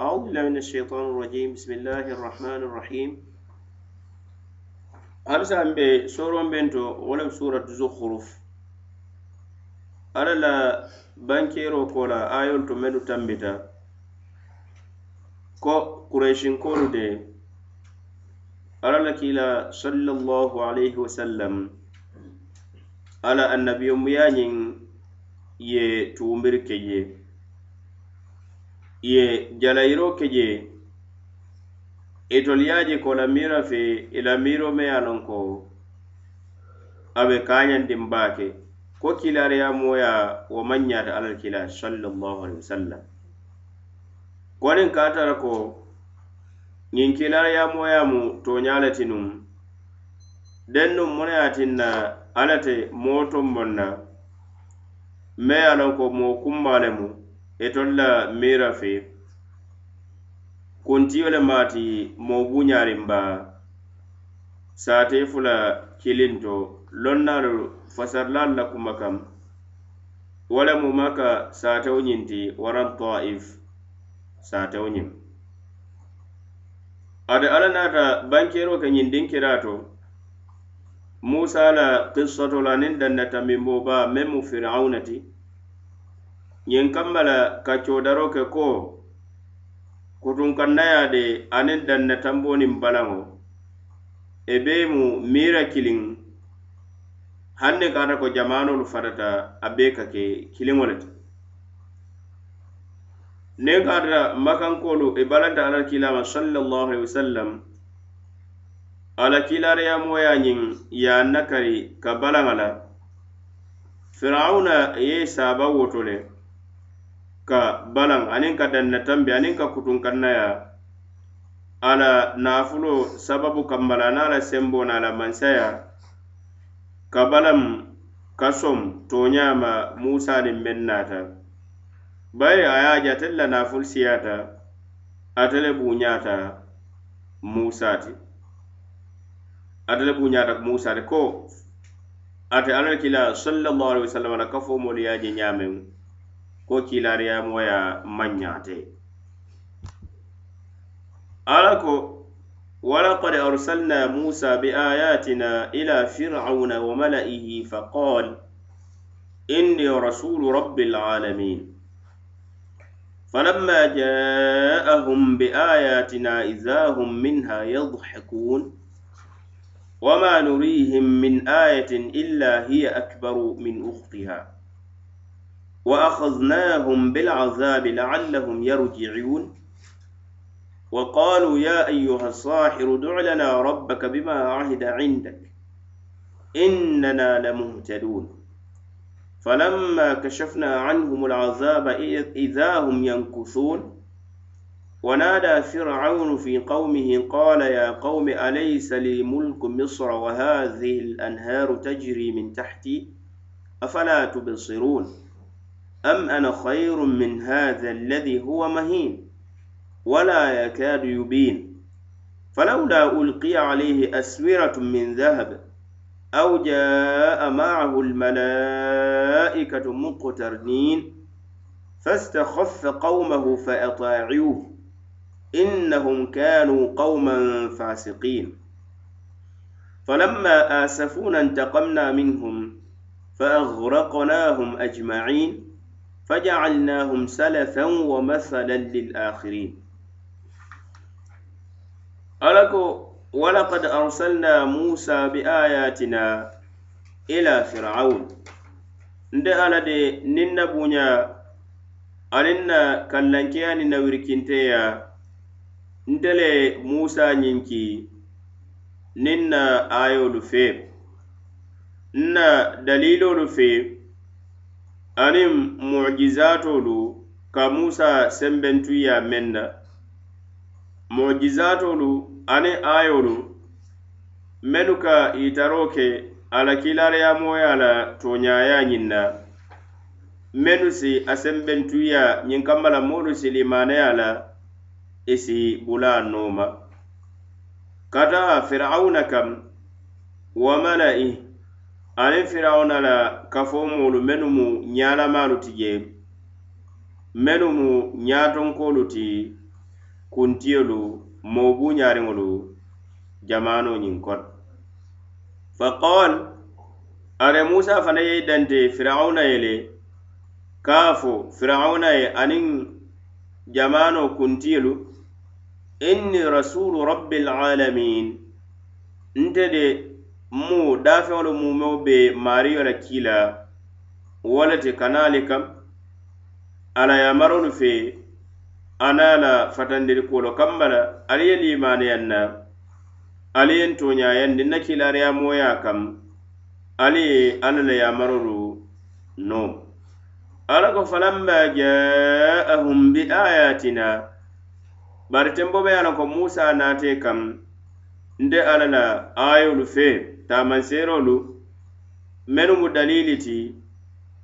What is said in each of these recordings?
أعوذ بالله من الشيطان الرجيم بسم الله الرحمن الرحيم أرسل بسورة بنتو ولم سورة زخرف على لا بانكيرو كولا آيول تمدو تنبتا كو قريشين كولو دي على لكيلا صلى الله عليه وسلم على النبي ميانين ye tuumbir ke je ye jalayiro ke je itoliyaje e ko lamira fe i lamiro me ye lon ko a be kañandin baake ko kilariya moya wo maŋ ñaata alal kila sallallahu alaihi wasallam konin ka tara ko ñiŋ kilariya moya mu toña le ti nuŋ dennu mune ye tin na alla te moo tombon na me ye lon ko moo kumma le mu. Itol la mira fe. Kuntiyo le maati moo buñaariŋ ba saate fula kilinto lonnaalu fasarilaalu la kuma kam. Wo le mu maka saatewo ñiŋ ti waraŋ taif saatewo ñiŋ ate alla naata bankeeroo ke ñiŋ dinkiraa to. Musa la kissato la aniŋ danna tambinboo baa meŋ mu firawuna ti. Ñiŋ kamma la kaccoo ke ko kutunkannaya de aniŋ danna tamboo niŋ balaŋo e bee mu miira kiliŋ hanni kata ko jamaanolu fatata a bee ka ke kiliŋo le ti niŋ kata makankoolu i balanta alla kiilama sallallahu alaihi wasallam ala kiilaariyamoya ñiŋ ye a nakari ka balaŋa la firawuna ye saaba woto le ka balaŋ aniŋ ka danna tambi aniŋ ka kutunkannaya a la naafulo sababu kamma la aniŋ a la semboo na a la mansaya. Ka balaŋ ka som tooñaama musa niŋ meŋ naata bari a ye a je atelu la naafulu siyaata ate le buuñaata musa ti. Ate le buuñaata musa ti. Ko ate alla kila sallallahu alaihi wasallam la ka fo moolu ye a je ñaameŋ ko kiilaariyamoya maŋ ñaate ala ko walaqad arsalna musa biayatina ila firauna wa malaihi faqal inni rasulu rabbi alalamin فلما جاءهم بآياتنا إذا هم منها يضحكون وما نريهم من آية إلا هي أكبر من أختها وأخذناهم بالعذاب لعلهم يرجعون. وقالوا يا أيها الصاحر دع لنا ربك بما عهد عندك إننا لمهتدون. فلما كشفنا عنهم العذاب إذا هم ينكثون ونادى فرعون في قومه قال يا قوم أليس لي ملك مصر وهذه الأنهار تجري من تحتي؟ أفلا تبصرون؟ أم أنا خير من هذا الذي هو مهين ولا يكاد يبين فلولا ألقي عليه أسورة من ذهب أو جاء معه الملائكة مقترنين فاستخف قومه فأطاعوه إنهم كانوا قوما فاسقين. فلما آسفونا انتقمنا منهم فأغرقناهم أجمعين فجعلناهم سلفا ومثلا للآخرين ألكو ولقد أرسلنا موسى بآياتنا إلى فرعون nde ala de nin na buña anin na kallankeya ni na wirkinteya nte le musa ñinki nin na ayolu fe nna dalilolu fe aniŋ mujizatolu ka musa sembentuya meŋ na mujizatolu aniŋ ayolu mennu ka itaro ke a la kilariyamoya la tooñaaya ñiŋ na mennu si a sembentuya ñiŋ kamma la moolu si limaneya la i si bula nooma. Ka taa firawuna kam wa mala'ih aniŋ firawuna la kafo moolu mennu mu ñaalamaalu ti je mennu mu ñaatonkoolu ti kuntiyolu moo buuñaariŋolu jamanoo ñiŋ kono faqal are musa fana ye dante firawuna ye le ka fo firawuna ye aniŋ jamano kuntiyolu inni rasulu rabbil alamin nte de mu dafeŋolu mumeo be mariyo la kiila wo le ti kanaali kam. Ala yamarolu fe ana la fatandiri kuolo kamma la. Ali ye limaneyaŋ na. Ali ye toñayandi na kiilaariyamoya kam ali ye alla la yamarolu no ala ko falamma jaahum bi ayatina bari tembo be ye a ko musa nate kam nde alla la ayolu fee. taamanseerolu menu mu dalili ti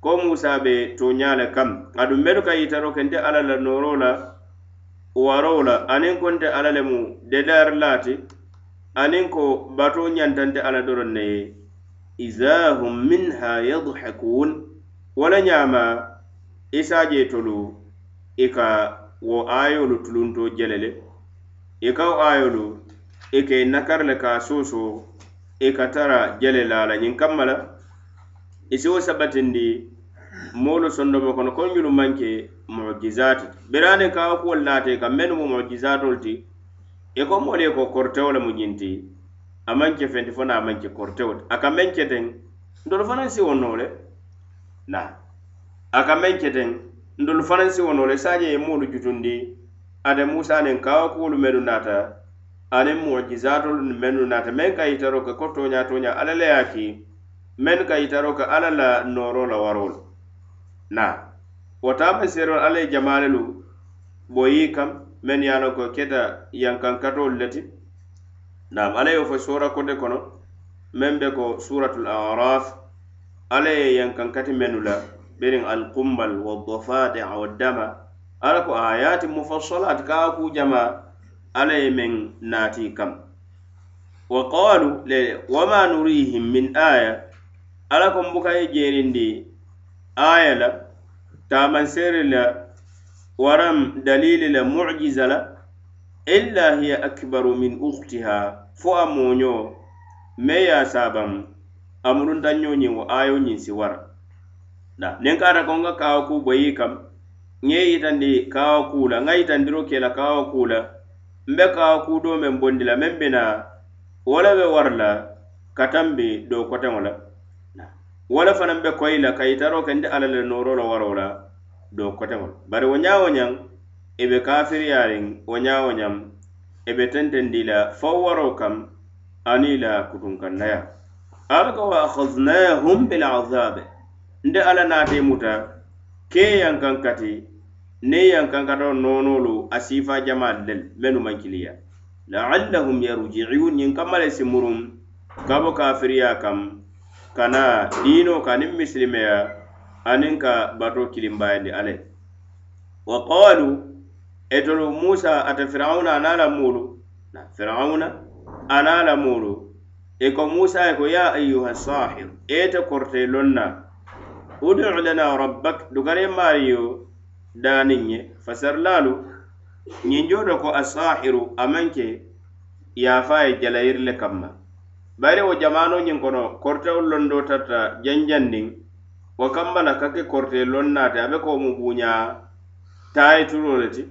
ko musa be toñale kam. Aduŋ menu ka yitaro kente alla la noro la waro la aniŋ konte alla le mu dedaari laati aniŋ ko bato ñantante alla doroŋ ne ye iza hum minha yadhakun wala ñaama isa je tolu i ka wo ayolu tulunto jele le i ka wo ayolu i ka nakari le ka soso i ka tara jele la la ñiŋ kamma la i e siwo sabatindi moolu sondomo kono kono ñunu maŋ ke mujizaati. Biraane ka a kuwolu laate ka mennu mu mujizaatolu ti i ko moolu ye ko kortewo le mu ñiŋ ti a maŋ ke fenti fo na a maŋ ke koritewo ti a ka meŋ ke teŋ ntolu fanaŋ siwo noo le na. A ka meŋ ke teŋ ntolu fanaŋ siwo noo le saaje ye moolu jutundi ate musa niŋ kawo kuwolu mennu naata aniŋ mujizatolu mennu naata meŋ ka yitaro ka ko toña toña alla le ye a ki meŋ ka yitaro ka alla la nooro la warolu na wo taama seerol alla ye jamaale lu boyi kam meŋ ye a loŋ ko keta yankankatolu le ti naam alla ye wo fo soora kote kono meŋ be ko suratul araf alla ye yankankati mennu la biriŋ alkumbal wa dofati wa dama alla ko ayati mufassalat ka a kuu jamaa alla ye meŋ naati kam. Wa qalu le wama nurihim min aya alla ko buka ye jeerindi aya la taamanseere la waram dalili la mujiza la illa hiya akbaru min uktiha fo a moño me ya sabam saabaŋ amuruntaño wo ayo ñin si wara. Da nin kata ko nga kawa ku boyi kam ŋa yitandi kawa kula ŋa yitandiro kela kawa kula mbe ka kuudoo men bondi la men bi wala be war la ka tambi doo koteŋo la. Wala le fanaŋ be koyi la ka yitaroo ke nte alla le nooroo la waro la do koteŋo la. Bari wo ñaa e wo ñaŋ i be kafiriyaariŋ wo ñaa wo ñaŋ i be tentendi la fo waro kam ani la kutunkannaya ala ka wa akhadnahum bilazabe nte alla naate muta ke yankaŋ kati ne yan kankata noonolu a sifa jamaalu lel mennu maŋ kiliya. Laallahum yarjiun ñiŋ kamma le si muruŋ ka kafiriya kam kana diino ka niŋ misilimeya aniŋ ka bato kilimbayandi ale. Wa qalu etolu musa ate firawuna ana la muulu? Na firawuna ana la muulu. E ko musa ye ko ya ayuha sahir ete korte lonna udu lana rabbak dugare mariyo daaniŋ ye fasarlalu ñiŋ joo ko asahiru amanke yafa ye jalayiri le kamma. Bari wo jamano ñiŋ kono kortewolu londo tarta janjandiŋ wo kamba la ka ke korte loŋ naate a be ko mu buuñaa taayituloo le ti.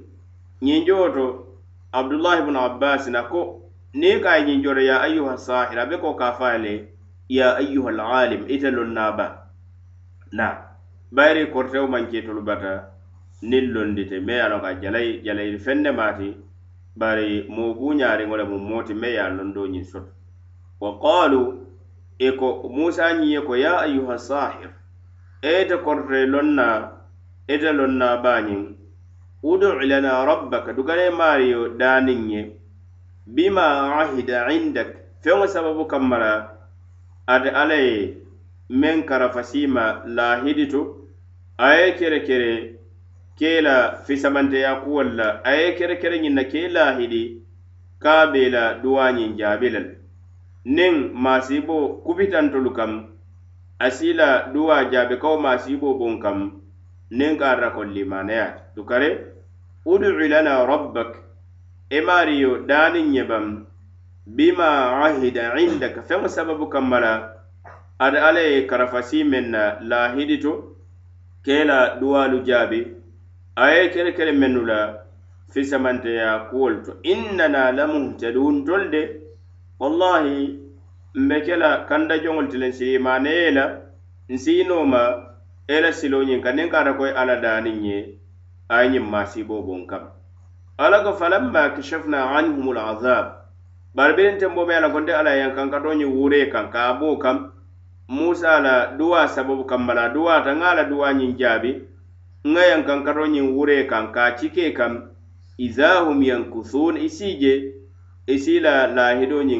Ñiŋ joo to abdullahi bnu abbasina ko niŋ ka ye ñiŋ jooto ya ayuha sahir a be ko ka faa le ya ayuha alalim ite loŋ ba. Na bayiri kortewo maŋ keetolu bata niŋ londite. Me ye a loŋ ka a jalayi jalayiri fende maati bari moo buuñaariŋo le mu moo ti me ye a londoo ñiŋ soto. Wa qaalu i ko musa ñiŋ ye ko ya ayuha sahir e ite kortoye loŋ na ite loŋ na baañiŋ udu lana rabbaka dugane maariyo daaniŋ ye bima ahida indak feŋo sababu kamma la ate alla ye meŋ karafasima laahiditu a ye kere kere ke la fisamanteya kuwol la a ye kerekere ñiŋ na ke lahidi ka be la duwañiŋ jaabi le la niŋ maasibo kubitantolu kam a si la duwa jaabikawo maasibo boŋ kam niŋ ka ata ko limaneyaati dukare udu lana rabbak e maariyo daaniŋ ñebam bima ahida indaka feŋ sababu kamma la ada alla ye karafasi meŋ na lahidi to ke la duwalu jaabi a ye kele kele mennu la fisamanteya kuwolu to. Innana lamuhtadun tol de wallahi mbe ke la kanda joŋol ti len siimaneye la nsiinoma e la siloñiŋ ka niŋ kaata koye alla daaniŋ ye a ye ñiŋ maasiiboo boŋ kam. Alla ko falamma kashafna anhum azab. Bari biriŋ tembo me a la konte alla yeŋ kaŋ ka to ñiŋ wuree kaŋ ka a boo kam. Musa la duwa sababu kamma la duwaata ŋa la duwa ñiŋ jaabi nŋa yankankaro ñiŋ wure kaŋ ka a kam izahum yang kusun isije isila lahido i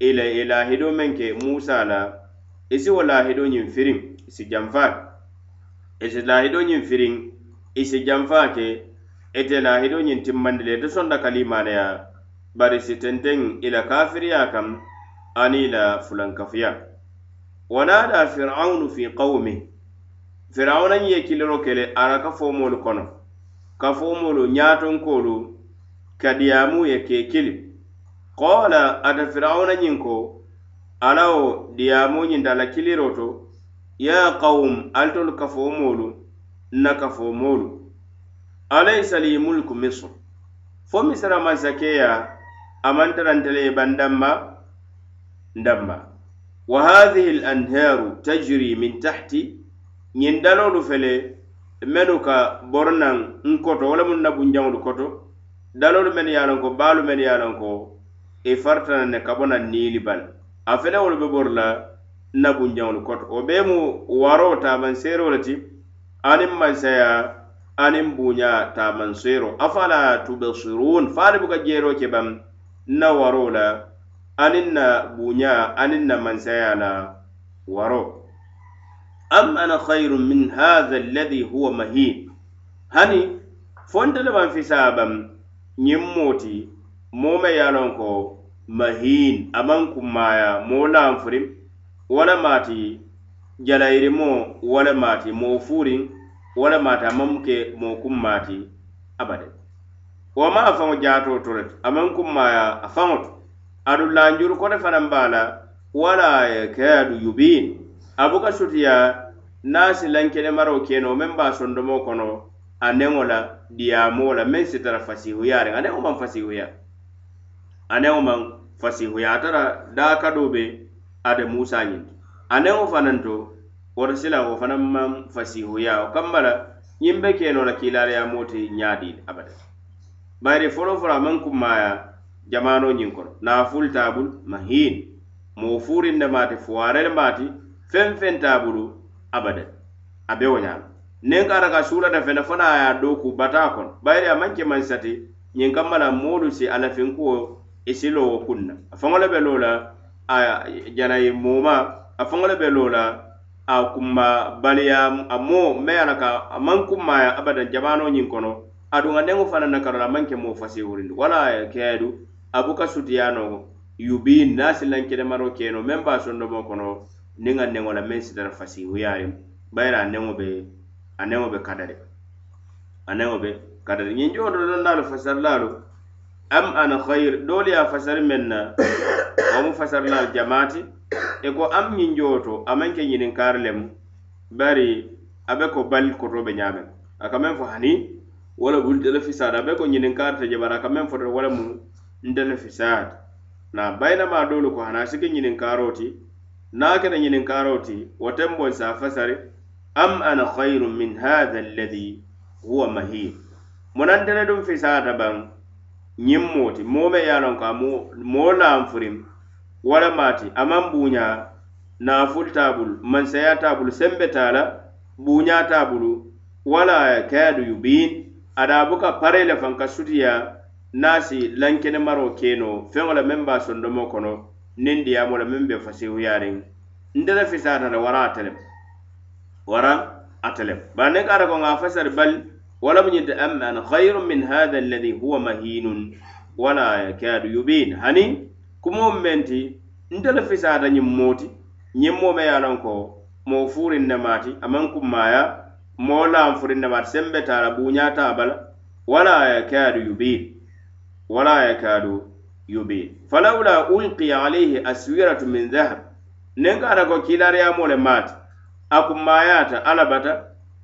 ila ilahido menke musa la isi si wo laahido firim isi i isi lahido i firim isi ñiŋ firiŋ i si janfa ke ite laahido ñiŋ timmandi le ite sonda bari si tenteŋ i la kam ani i la fulankafuya wa naada fir'aunu fi qawmih firawuna ye kiliro kele ara ka fomolu kono. Ka fomolu ñatonkolu kadiyamu ye ke kili. Qala ata firawuna ñin ko alawo diyamu ñinta la kiliro to ya qawum altolu ka fomoolu na ka fomoolu alaysa li mulku misr. Fo misra masakeya amantarantele ye bandamma ndamma wa hadhihi al anharu tajri min tahti ñiŋ daloolu fele menu ka bori naŋ n koto wo lemu na bunjaŋolu koto daloolu mennu ye a loŋ ko baalu mennu ye a loŋ ko i farita naŋ ne ka bo naŋ niili bala a fele wolu be bori la na bunjaŋolu koto. Wo bee mu waroo taamanseeroo le ti aniŋ mansaya aniŋ buuña taamanseero afala tubesiruun faali buka jeeroo ke baŋ na waroo la aniŋ na buuña aniŋ na mansaya la waroo. am ana hayrun min hadha alladhi huwa mahin hani fonte le ban fisaa bam ñiŋ mooti moo ye a ko mahin a maŋ kummaaya moo laanfuriŋ wo le maati wala mati mo furin wala mati wo le maati ke moo kummaati abade wo ma a faŋo jaatoo to le ti a maŋ a faŋo to aduŋ laanjuru kote fanaŋ be la wala yakadu yubin. Abuka sutiya naŋ silankene maro keno meŋ ba sondomo kono a neŋo la diyamo la meŋ si tara fasihuyaariŋ a neŋo maŋ fasihuya a neŋo maŋ fasihuya a tara daa kadoo be ate musa ñiŋ to a neŋo fanaŋ woto sila wo fanaŋ maŋ fasihuya o kamma la ñiŋ be keno la kiilaariyaamoo te ñaadi abada bayiri foloo folo a maŋ kummaaya jamano ñiŋ kono. Naafulu taabulu mahiin. Moo fuuriŋ ne maati fuwaare ne maati feŋ feŋ taabulu abadan a be wo ñaama niŋ ka ata ka suulata fele fana a ye a dooku bataa kono bayiri a maŋ ke maŋ sati ñiŋ kamma la moolu si alafinkuwo isilo e wo kunna. A faŋo le be loo la a janayi mooma a faŋo le be loo la a kumma baliya a moo me ye a la ka a maŋ kunmaya abadan jamaanoo ñiŋ kono aduŋa neŋo fanaŋ na karo la a maŋ ke moo fasi wurindi wala keedu a buka sutiyanoo yubi naasilankedemaroo keno meŋ be a sondomo kono niŋ a neŋo la meŋ sitara fasihuyaariŋ bayiri a neŋo be a be kadari a be kadari ñiŋ jooto lonnaalu fasarilaalu am an hayir doolu ye a fasari meŋ na wo mu fasarilaalu jamaati. E ko am ñiŋ jooto a maŋ ke ñininkaari lemu. Bari a be ko bali koto be ñaameŋ a ka meŋ fo hani wo le bulu fisaata a be ko ñininkaari te je a ka meŋ foto wo le mu ntele fisaata na bayinamaa doolu ko hani a si ke ñininkaaroo ti niŋ kene keta ñininkaaroo ti wo tenboŋ se fasari am ana hayru min hatha alladi huwa mahin munante le duŋ fisaata baŋ ñiŋ moo ti moo me ye a loŋ ko a moo laanfuriŋ walama ti a maŋ buuña naafulu taabulu mansaya taabulu sembe taa la buuña wala kaadu yubin ada buka pare le faŋ ka sutiya naasi lankene maro keno feŋo la meŋ be sondomo kono niŋ diyaabo la miŋ be fasihuyaariŋ ntele fisaata le wara ate wara ate le bari niŋ ka ata ko ŋa fasari bali wala mu ñinta amman hayrun min hadha alladhi huwa mahinun wala yakadu yubin hani kumoo menti ti ntele fisaata ñiŋ moo ti ñiŋ moo me ye a loŋ ko moo fuuriŋ nemaati a maŋ kummaaya moo laŋ furiŋ nemaati sembe taala buuñaata a bala wala yakadu yubin wala yakadu yube falawla ulqiya alayhi aswiratu min zahab nen kata ko kiilaariyamo le maati a kummayaata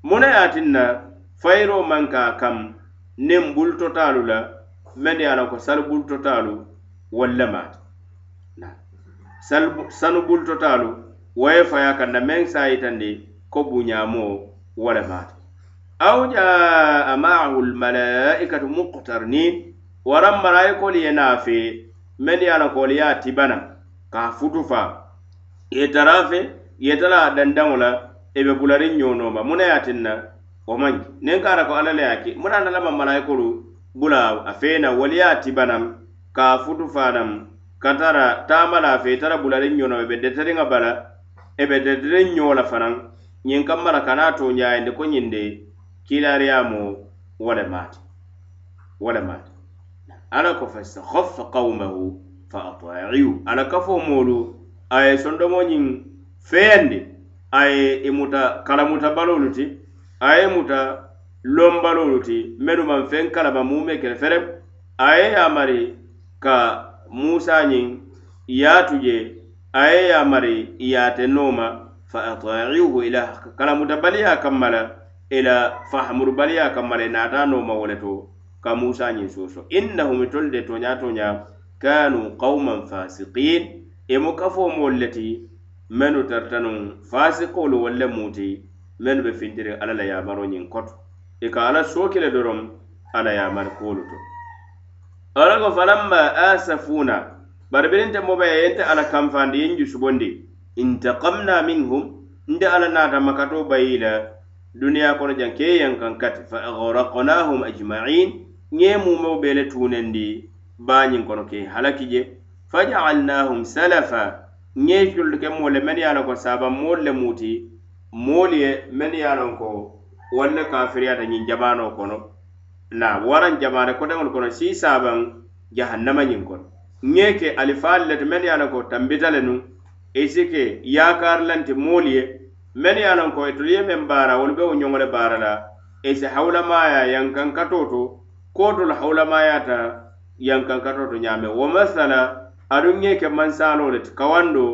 muna ye na fayiro maŋ ka kam nin bultotalu la mennu ye a ko sal bultotalu walla maati sanu bultotalu waye faya kanna men sayitandi ko buñamo wala le maati aw jaa maahu almalaikatu muqtarnin. waraŋ malayikoolu ye naafe men ye a lankoolu ye a tibana ka a futu faa. Ye tara fe ye tara a dandaŋo la e be bulariŋ ñoo muna ye a tinna wo maŋ niŋ ka a ko alla le ye a ke muŋ na ata lama malayikolu bula a fee na wolu ye a tibanaŋ ka a futu faa ka tara taama la fe tara bulariŋ ñoo nooma e be deteriŋa bala e be deteriŋ ñoo la fanaŋ. Ñiŋ kamma la kana a to ñaayindi ko ñiŋ de kilariyamo wo le maati. Wo le maati. ala ko fastahaffa qawmahu fa ataiu. Ala ka fo moolu a ye sondomoñiŋ feyandi a ye i muta kalamuta balolu ti a ye muta lonbalolu ti mennu maŋ feŋ kalama mume kele ferem a ye yamari ka musa ñiŋ yaatu je a ye yamari yaate nooma fa ataiuhu ila kalamuta baliya kamma la ila fahamuru baliya kamma la i naata nooma wo le to. ka musa ñiŋ soso. Innahum e tolu de toña toña kanu qauman fasiqin. Emu kafo moolu le ti mennu tarta nuŋ fasikolu wolu le muti mennu be fintiri alla la yamaro ñiŋ koto. I ka alla sooki le doroŋ alla yamari kuolu to. Alla ko falamma asafuna bari birinte mobe ye yente alla kanfandi yeŋ jusubondi intaqamna minhum nde alla naata makato bayi la duniya kono jaŋ ke yeŋ kati fa agraknahum ajmain ñe mumeo be le tunendi bañiŋ kono ke halaki je. Fajalnahum salafa ñe jullu ke moolu le mennu ye a loŋ ko saban moolu le muti moolu ye mennu ye a loŋ ko wolu le kafiriyata ñiŋ jabano kono. Na waraŋ jamana koteŋolu kono sii sabaŋ jahannama ñiŋ kono. Ñe ke alifaalu le ti mennu ye a loŋ ko tambita le nu i si ke yaakarilanti moolu ye mennu ye a loŋ ko itolu ye meŋ baara wolu be wo ñoŋo le baara la i si hawulamaya yankankatoo to kootolu hawulamaayata yankankatoo to ñaame wo masala aduŋ ŋe ke mansalo le ti kawando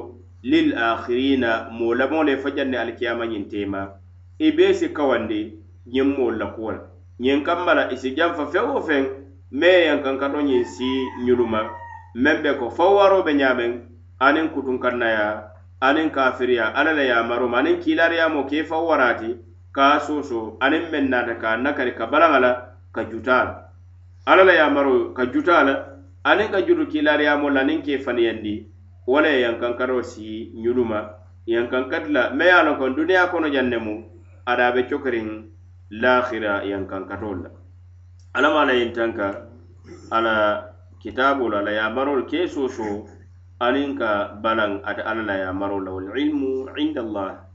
lil akhirina moo lamo le fajanne alikiyama ñiŋ tema i bee si kawandi ñiŋ moolu la kuwo la ñiŋ kamma la i si janfa feŋ wo feŋ me ye yankankato ñiŋ si ñuluma meŋ be ko fawwaro be ñaameŋ aniŋ kutunkannaya aniŋ kafiriya alla la yamaroma aniŋ kiilariyamo ke fawwaraati ka soso aniŋ meŋ naata ka nakari ka balaŋa la ka juta la alla la yamaro ka juta la aniŋ ka jutu kiilaariyaamoo la aniŋ ke faniyandi wo le ye yankankaroo si ñunu ma yankankati la me ye a loŋ ko duniyaa kono jaŋ ne mu ada be cokoriŋ lahira yankankatol la. Alla ma la yintanka ala kitaabolu ala yamarolu ke soso aniŋ ka balaŋ ate alla la yamarolu la walilmu inda allah.